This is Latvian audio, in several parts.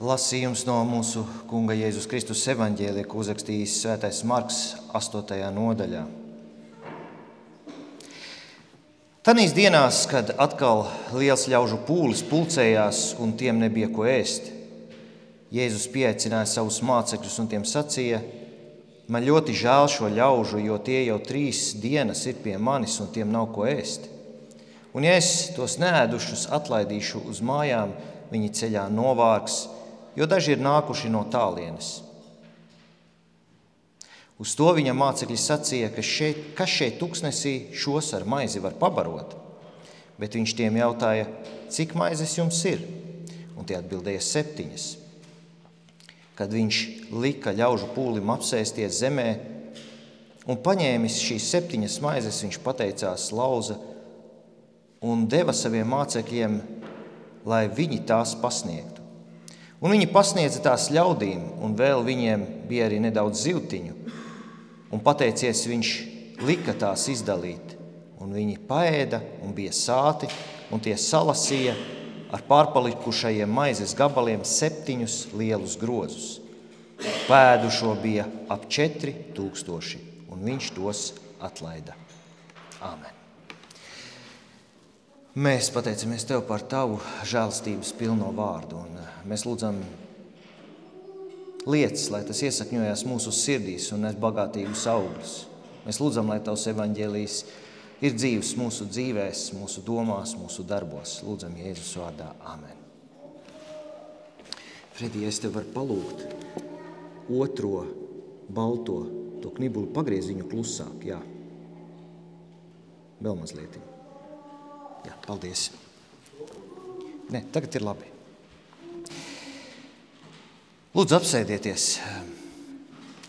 Lasījums no mūsu Kunga Jēzus Kristus evaņģēlija, ko uzrakstījis Svētais Marks 8. nodaļā. Tanīs dienās, kad atkal liels ļaužu pūlis pulcējās un tiem nebija ko ēst, Jēzus pieaicināja savus mācekļus un tiem sacīja: Man ļoti žēl šo ļaužu, jo tie jau trīs dienas ir pie manis un tiem nav ko ēst. Un ja es tos nēdušus atlaidīšu uz mājām, viņi ceļā novārks jo daži ir nākuši no tālienes. Uz to viņa mācekļi sacīja, ka šeit, kas šeit tuksnesī šos ar maizi var pabarot. Bet viņš tiem jautāja, cik maizes jums ir? Un tie atbildēja septiņas. Kad viņš lika ļaužu pūlim apsēsties zemē un paņēmis šīs septiņas maizes, viņš pateicās lauza un deva saviem mācekļiem, lai viņi tās pasniegtu. Un viņi pasniedza tās ļaudīm, un vēl viņiem bija arī nedaudz zivtiņu. Un pateicies, viņš lika tās izdalīt. Un viņi paēda un bija sāti, un tie salasīja ar pārpalikušajiem maizes gabaliem septiņus lielus grozus. Pēdušo bija ap četri tūkstoši, un viņš tos atlaida. Āmen! Mēs pateicamies Tev par Tavu žēlstības pilno vārdu. Eh, mēs lūdzam lietas, lai tas iesakņojas mūsu sirdīs un nes bagātīgus augļus. Mēs lūdzam, lai Tavs evaņģēlijs ir dzīves mūsu dzīvēs, mūsu domās, mūsu darbos. Lūdzam, Jēzus vārdā. Amen. Fredī, es tev varu palūgt otro balto, to knibulu pagrieziņu klusāk. Jā. Vēl mazliet. Jā, paldies. Nē, tagad ir labi. Lūdzu, apsēdieties.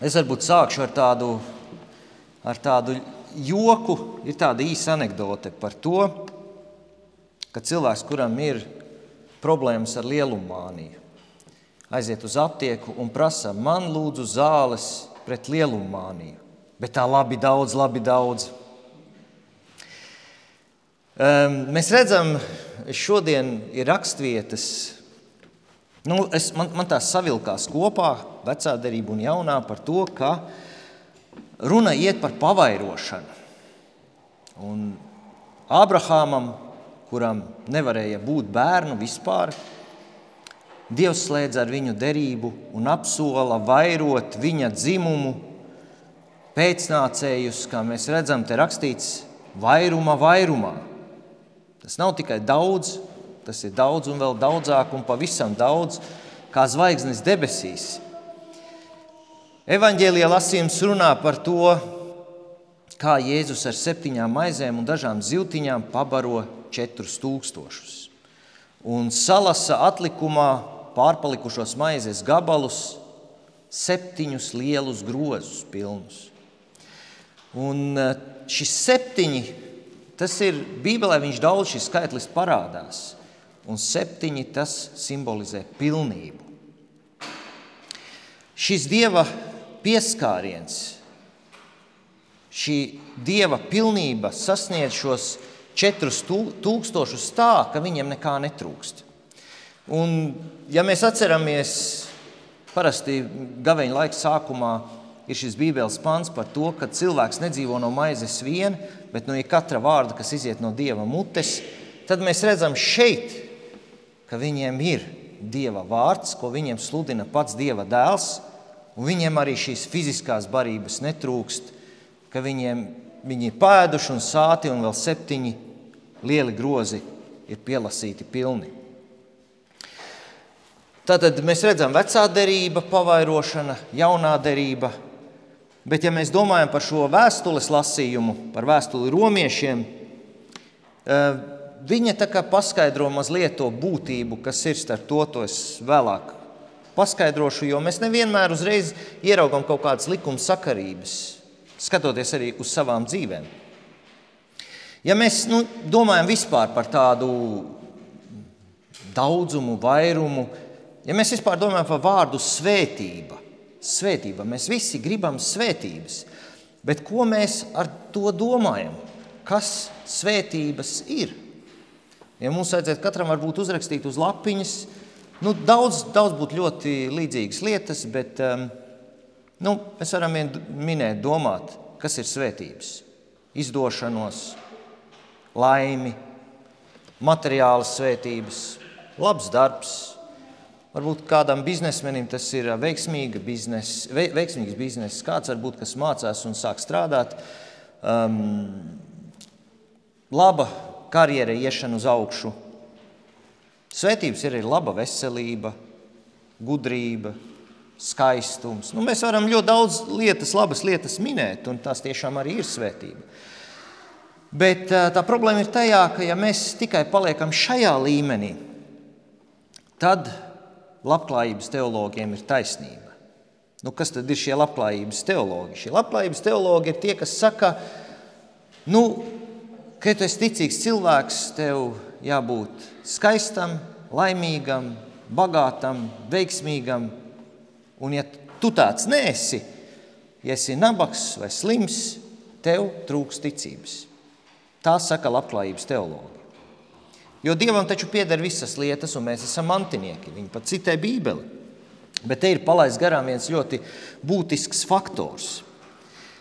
Es varbūt sākšu ar tādu, ar tādu joku. Ir tāda īsa anekdote par to, ka cilvēks, kuram ir problēmas ar lielumāniju, aiziet uz aptieku un prasa, man lūdzu zāles pret lielumāniju. Bet tā labi daudz, labi daudz. Ehm, mēs redzam, šodien ir raksturvietas, nu, es, man, man tās savilkās kopā, vecā derība un jaunā, par to, ka runa iet par pavairošanu. Un Abrahamam, kuram nevarēja būt bērnu vispār, Dievs slēdz ar viņu derību un apsola vairot viņa dzimumu pēcnācējus, kā mēs redzam, te rakstīts, vairuma vairumā. Tas nav tikai daudz, tas ir daudz un vēl daudzāk un pavisam daudz, kā zvaigznes debesīs. Evanģēlijā lasījums runā par to, kā Jēzus ar septiņām maizēm un dažām ziltiņām pabaro četrus tūkstošus. Un salasa atlikumā pārpalikušos maizes gabalus, septiņus lielus grozus pilnus. Un eh, šis septiņi Tas ir Bībelē, viņš daudz šis skaitlis parādās, un septiņi tas simbolizē pilnību. Šis dieva pieskāriens, šī dieva pilnība sasniedz šos četrus tūkstošus tā, ka viņiem nekā netrūkst. Un, ja mēs atceramies, parasti gaveņa laika sākumā ir šis Bībeles pants par to, ka cilvēks nedzīvo no maizes vien, bet no katra vārda, kas iziet no Dieva mutes, tad mēs redzam šeit, ka viņiem ir Dieva vārds, ko viņiem sludina pats Dieva dēls, un viņiem arī šīs fiziskās barības netrūkst, ka viņiem viņi ir pēduši un sāti, un vēl septiņi lieli grozi ir pielasīti pilni. Tātad mēs redzam, vecā derība, pavairošana, jaunā derība, Bet, ja mēs domājam par šo vēstules lasījumu, par vēstuli romiešiem, eh, viņa paskaidro mazliet to būtību, kas ir starp to, to es vēlāk paskaidrošu, jo mēs nevienmēr uzreiz ieraugām kaut kādas likuma sakarības, skatoties arī uz savām dzīvēm. Ja mēs nu, domājam vispār par tādu daudzumu, vairumu, ja mēs vispār domājam par vārdu svētība, svētība. Mēs visi gribam svētības. Bet ko mēs ar to domājam? Kas svētības ir? Ja mums vajadzētu katram varbūt uzrakstīt uz lapiņas, Nu, daudz, daudz būtu ļoti līdzīgas lietas, bet um, nu, mēs varam minēt, domāt, kas ir svētības. Izdošanos, laimi, materiālas svētības, labs darbs. Varbūt kādam biznesmenim tas ir biznes, veiksmīgs bizness, kāds varbūt kas mācās un sāk strādāt. Um, laba karjera, iešana uz augšu, Svētības ir arī laba veselība, gudrība, skaistums. Nu, mēs varam ļoti daudz lietas, labas lietas minēt, un tās tiešām arī ir svētība. Bet tā problēma ir tajā, ka ja mēs tikai paliekam šajā līmenī, tad labklājības teologiem ir taisnība. Nu, kas tad ir šie labklājības teologi? Šie labklājības teologi ir tie, kas saka, nu, ka tu esi ticīgs cilvēks, tev jābūt skaistam, laimīgam, bagātam, veiksmīgam. Un, ja tu tāds nesi, ja esi nabaks vai slims, tev trūks ticības. Tā saka labklājības teologi. Jo Dievam taču pieder visas lietas, un mēs esam mantinieki. Viņi pat citē Bībeli. Bet te ir palaists garām viens ļoti būtisks faktors.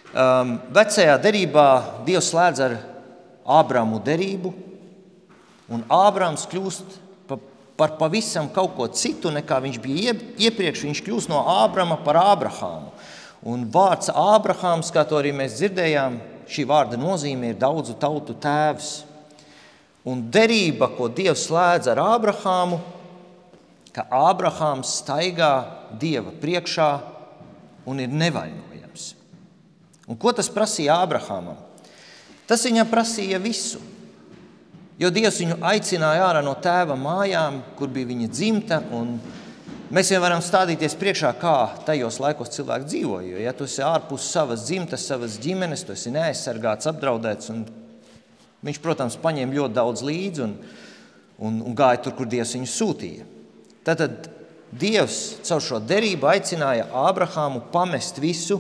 Um, vecajā derībā Dievs slēdz ar Ābramu derību, Un Ābrams kļūst par pavisam kaut ko citu, nekā viņš bija iepriekš. Viņš kļūst no Ābrama par Ābrahāmu. Un vārds Ābrahāms, kā to arī mēs dzirdējām, šī vārda nozīme ir daudzu tautu tēvs. Un derība, ko Dievs slēdz ar Ābrahāmu, ka Ābrahāms staigā Dieva priekšā un ir nevainojams. Un ko tas prasīja Ābrahāmam? Tas viņam prasīja visu. Jo Dievs viņu aicināja ārā no tēva mājām, kur bija viņa dzimta. Mēs jau varam stādīties priekšā, kā tajos laikos cilvēki dzīvoja. Jo, ja tu esi ārpus savas dzimtas, savas ģimenes, tu esi neaizsargāts, apdraudēts. Viņš, protams, paņēma ļoti daudz līdzi un, un, un gāja tur, kur Dievs viņu sūtīja. Tad Dievs caur šo derību aicināja Ābrahāmu pamest visu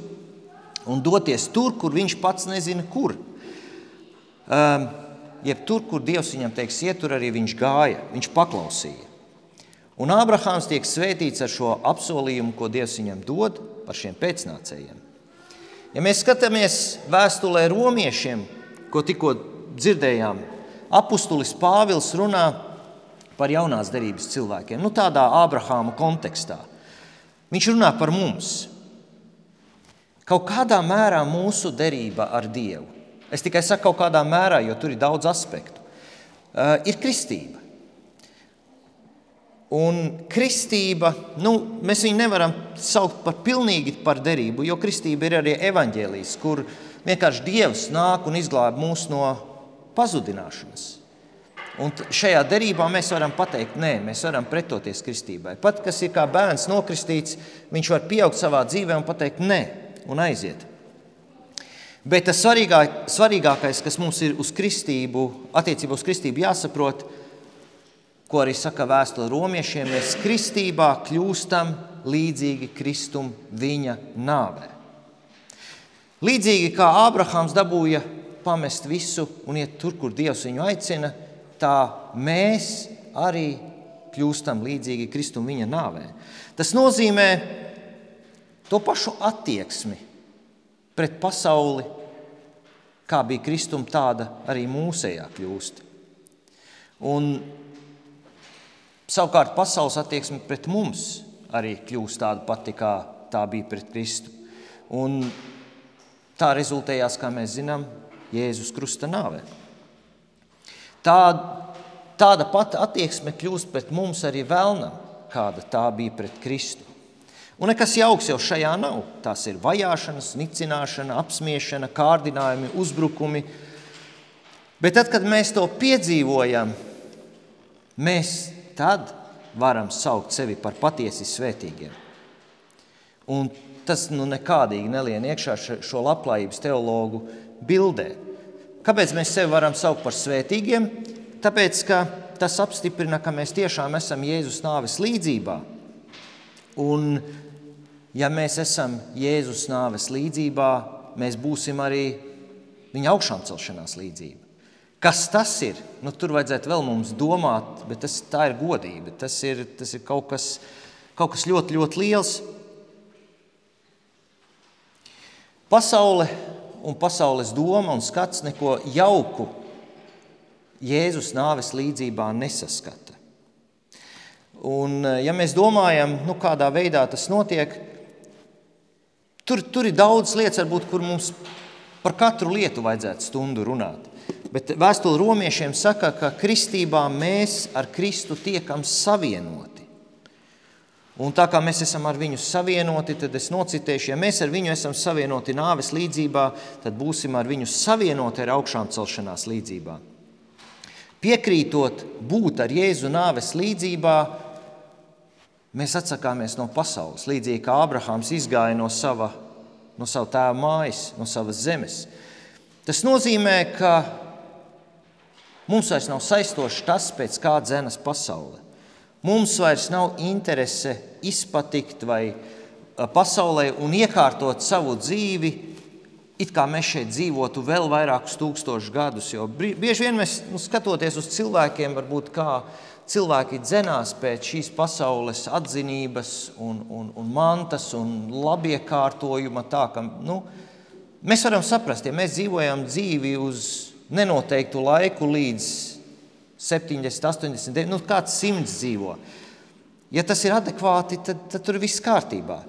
un doties tur, kur viņš pats nezina, kur. Um, jeb tur, kur Dievs viņam teiks, iet, tur arī viņš gāja, viņš paklausīja. Un Ābrahāms tiek svētīts ar šo apsolījumu, ko Dievs viņam dod par šiem pēcnācējiem. Ja mēs skatāmies vēstulē romiešiem, ko tikko dzirdējām, apustulis Pāvils runā par jaunās derības cilvēkiem, nu tādā Ābrahāma kontekstā. Viņš runā par mums. Kaut kādā mērā mūsu derība ar Dievu Es tikai saku kaut kādā mērā, jo tur ir daudz aspektu. Uh, ir kristība. Un kristība, nu, mēs viņu nevaram saukt par pilnīgi par derību, jo kristība ir arī evaņģēlijas, kur vienkārši Dievs nāk un izglāb mūs no pazudināšanas. Un šajā derībā mēs varam pateikt, nē, mēs varam pretoties kristībai. Pat kas ir kā bērns nokristīts, viņš var pieaugt savā dzīvē un pateikt, nē, un aiziet. Bet tas svarīgā, svarīgākais, kas mums ir uz kristību, attiecībā uz kristību jāsaprot, ko arī saka vēstule romiešiem, mēs kristībā kļūstam līdzīgi Kristum viņa nāvē. Līdzīgi kā Ābrahāms dabūja pamest visu un iet tur, kur Dievs viņu aicina, tā mēs arī kļūstam līdzīgi Kristum viņa nāvē. Tas nozīmē to pašu attieksmi pret pasauli, kā bija Kristum, tāda arī mūsējā kļūst. Un savukārt pasaules attieksme pret mums arī kļūst tāda pati, kā tā bija pret Kristu. Un tā rezultējās, kā mēs zinām, Jēzus Krusta nāvē. Tā, tāda pati attieksme kļūst pret mums arī vēlnam, kāda tā bija pret Kristu. Un nekas jauks jau šajā nav. Tās ir vajāšanas, nicināšana, apspiešana, kārdinājumi, uzbrukumi. Bet tad, kad mēs to piedzīvojam, mēs tad varam saukt sevi par patiesi svētīgiem. Un tas nu, nekādīgi nelien iekšā šo labklājības teologu bildē. Kāpēc mēs sevi varam saukt par svētīgiem? Tāpēc, ka tas apstiprina, ka mēs tiešām esam Jēzus nāves līdzībā. Un ja mēs esam Jēzus nāves līdzībā, mēs būsim arī viņa augšām celšanās līdzība. Kas tas ir? Nu, tur vajadzētu vēl mums domāt, bet tas, tā ir godība. Tas ir, tas ir kaut, kas, kaut kas ļoti, ļoti liels. Pasaule un pasaules doma un skats neko jauku Jēzus nāves līdzībā nesaskata. Un, ja mēs domājam, nu, kādā veidā tas notiek, tur, tur ir daudz lietas, varbūt, kur mums par katru lietu vajadzētu stundu runāt. Bet vēstule romiešiem saka, ka kristībā mēs ar Kristu tiekam savienoti. Un tā kā mēs esam ar viņu savienoti, tad es nocitēšu, ja mēs ar viņu esam savienoti nāves līdzībā, tad būsim ar viņu savienoti ar augšām celšanās līdzībā. Piekrītot būt ar Jēzu nāves līdzībā, mēs atsakāmies no pasaules. Līdzīgi kā Abrahāms izgāja no sava, no sava tēva mājas, no savas zemes. Tas nozīmē, ka Mums vairs nav saistošs tas, pēc kā dzenas pasaule. Mums vairs nav interese izpatikt vai pasaulē un iekārtot savu dzīvi, it kā mēs šeit dzīvotu vēl vairākus tūkstošus gadus. Jo bieži vien mēs nu, skatoties uz cilvēkiem, varbūt kā cilvēki dzenās pēc šīs pasaules atzinības un, un, un mantas un labiekārtojuma. Tā, ka, nu, mēs varam saprast, ja mēs dzīvojam dzīvi uz nenoteiktu laiku līdz 70, 80, nu, kāds simts dzīvo. Ja tas ir adekvāti, tad, tad tur viss kārtībā.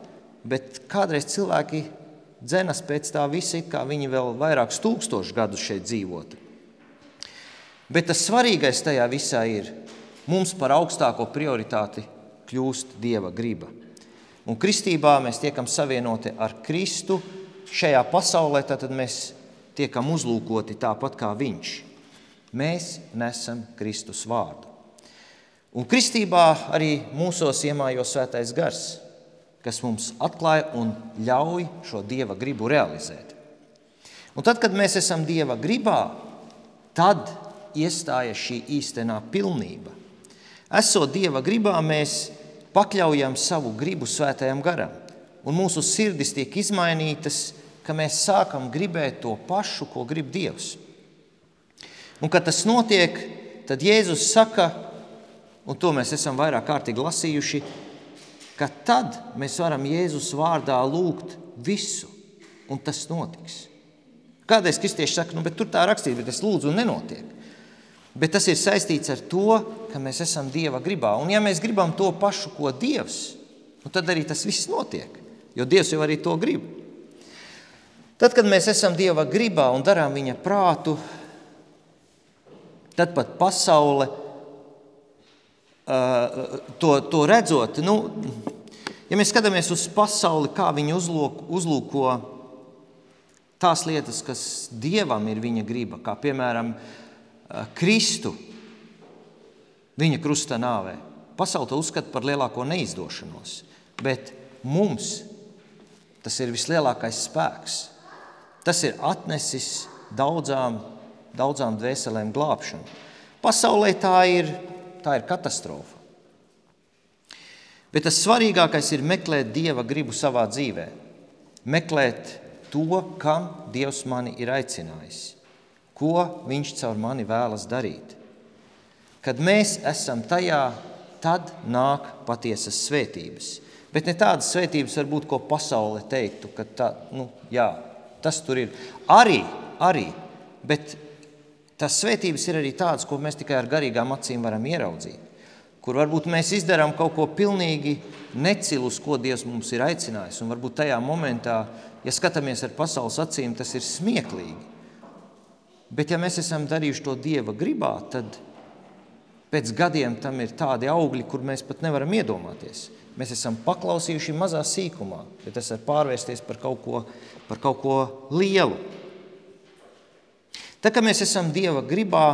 Bet kādreiz cilvēki dzenas pēc tā visa, it kā viņi vēl vairākus tūkstošus gadus šeit dzīvotu. Bet tas svarīgais tajā visā ir, mums par augstāko prioritāti kļūst Dieva griba. Un kristībā mēs tiekam savienoti ar Kristu šajā pasaulē, tad mēs tiekam uzlūkoti tāpat kā Viņš. Mēs nesam Kristus vārdu. Un kristībā arī mūsos iemājo svētais gars, kas mums atklāja un ļauj šo dieva gribu realizēt. Un tad, kad mēs esam dieva gribā, tad iestājas šī īstenā pilnība. Esot dieva gribā, mēs pakļaujam savu gribu svētajam garam, un mūsu sirdis tiek izmainītas ka mēs sākam gribēt to pašu, ko grib Dievs. Un, kad tas notiek, tad Jēzus saka, un to mēs esam vairāk kārtīgi lasījuši, ka tad mēs varam Jēzus vārdā lūgt visu, un tas notiks. Kādreiz kristieši saka, nu, tur tā rakstīts, bet es lūdzu, un nenotiek. Bet tas ir saistīts ar to, ka mēs esam Dieva gribā. Un, ja mēs gribam to pašu, ko Dievs, nu, tad arī tas viss notiek. Jo Dievs jau arī to grib. Tad, kad mēs esam Dieva gribā un darām Viņa prātu, tad pat pasaule to, to redzot, nu, ja mēs skatāmies uz pasauli, kā viņi uzlūko, uzlūko tās lietas, kas Dievam ir viņa griba, kā piemēram Kristu, viņa krusta nāvē. Pasaule to uzskata par lielāko neizdošanos, bet mums tas ir vislielākais spēks. Tas ir atnesis daudzām, daudzām dvēselēm glābšanu. Pasaulē tā ir, tā ir katastrofa. Bet tas svarīgākais ir meklēt dieva gribu savā dzīvē. Meklēt to, kam Dievs mani ir aicinājis, ko Viņš caur mani vēlas darīt. Kad mēs esam tajā, tad nāk patiesas svētības. Bet ne tādas svētības, varbūt, ko pasaule teiktu, ka tā, nu, jā, Tas tur ir arī, arī bet tas svētības ir arī tādas, ko mēs tikai ar garīgām acīm varam ieraudzīt. Kur varbūt mēs izdarām kaut ko pilnīgi necilu, uz ko Dievs mums ir aicinājis. Un varbūt tajā momentā, ja skatāmies ar pasaules acīm, tas ir smieklīgi. Bet, ja mēs esam darījuši to Dieva gribā, tad pēc gadiem tam ir tādi augļi, kur mēs pat nevaram iedomāties. Mēs esam paklausījuši mazā sīkumā, bet tas var pārvērsties par kaut ko, par kaut ko lielu. Tā kā mēs esam Dieva gribā,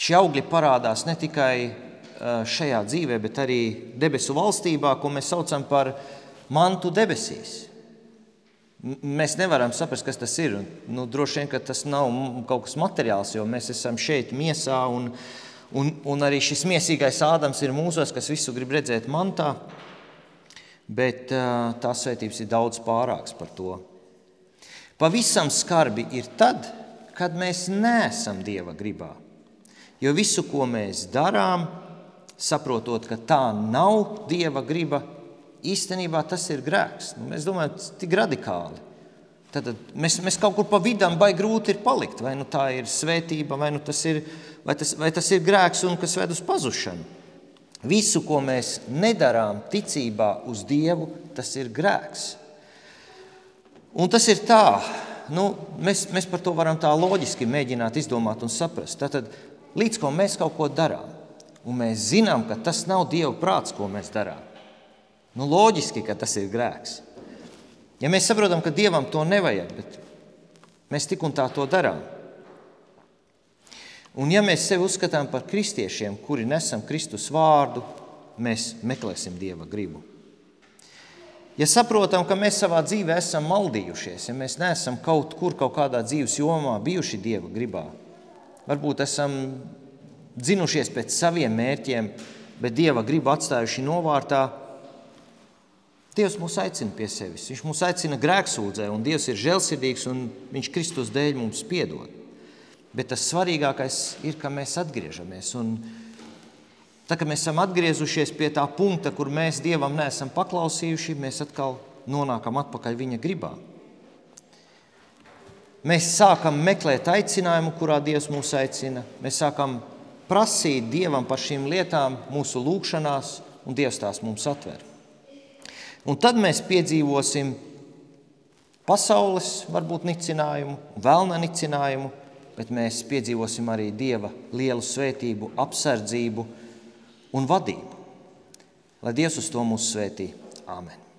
šie augļi parādās ne tikai šajā dzīvē, bet arī debesu valstībā, ko mēs saucam par mantu debesīs. Mēs nevaram saprast, kas tas ir. Nu, droši vien, tas nav kaut kas materiāls, jo mēs esam šeit miesā un, un, un arī šis miesīgais ādams ir mūsos, kas visu grib redzēt mantā bet tās svētības ir daudz pārāks par to. Pavisam skarbi ir tad, kad mēs neesam Dieva gribā. Jo visu, ko mēs darām, saprotot, ka tā nav Dieva griba, īstenībā tas ir grēks. Nu, mēs domājam, tas ir tik radikāli. Tad mēs, mēs kaut kur pa vidam baigi grūti ir palikt. Vai nu tā ir svētība, vai, nu tas, ir, vai, tas, vai tas ir grēks, un kas ved uz pazušanu. Visu, ko mēs nedarām ticībā uz Dievu, tas ir grēks. Un tas ir tā, nu, mēs, mēs par to varam tā loģiski mēģināt izdomāt un saprast. Tātad, līdz ko mēs kaut ko darām, un mēs zinām, ka tas nav Dieva prāts, ko mēs darām, nu, loģiski, ka tas ir grēks. Ja mēs saprotam, ka Dievam to nevajag, bet mēs tik un tā to darām. Un ja mēs sevi uzskatām par kristiešiem, kuri nesam Kristus vārdu, mēs meklēsim Dieva gribu. Ja saprotam, ka mēs savā dzīvē esam maldījušies, ja mēs neesam kaut kur, kaut kādā dzīves jomā bijuši Dieva gribā, varbūt esam dzinušies pēc saviem mērķiem, bet Dieva gribu atstājuši novārtā, Dievs mūs aicina pie sevis. Viņš mūs aicina grēksūdzē, un Dievs ir žēlsirdīgs, un Viņš Kristus dēļ mums piedod. Bet tas svarīgākais ir, ka mēs atgriežamies. Un tā, ka mēs esam atgriezušies pie tā punkta, kur mēs Dievam neesam paklausījuši, mēs atkal nonākam atpakaļ Viņa gribā. Mēs sākam meklēt aicinājumu, kurā Dievs mūs aicina. Mēs sākam prasīt Dievam par šīm lietām mūsu lūgšanās, un Dievs tās mums atver. Un tad mēs piedzīvosim pasaules, varbūt nicinājumu, vēlna nicinājumu, bet mēs piedzīvosim arī Dieva lielu svētību, apsardzību un vadību. Lai Dievs uz to mūs svētī. Āmen!